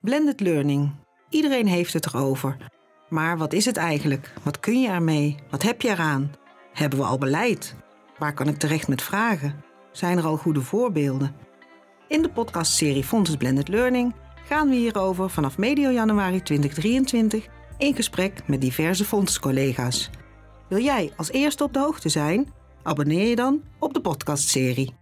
Blended learning. Iedereen heeft het erover. Maar wat is het eigenlijk? Wat kun je ermee? Wat heb je eraan? Hebben we al beleid? Waar kan ik terecht met vragen? Zijn er al goede voorbeelden? In de podcastserie Fontes Blended Learning gaan we hierover vanaf medio januari 2023 in gesprek met diverse fondscollega's. Wil jij als eerste op de hoogte zijn? Abonneer je dan op de podcastserie.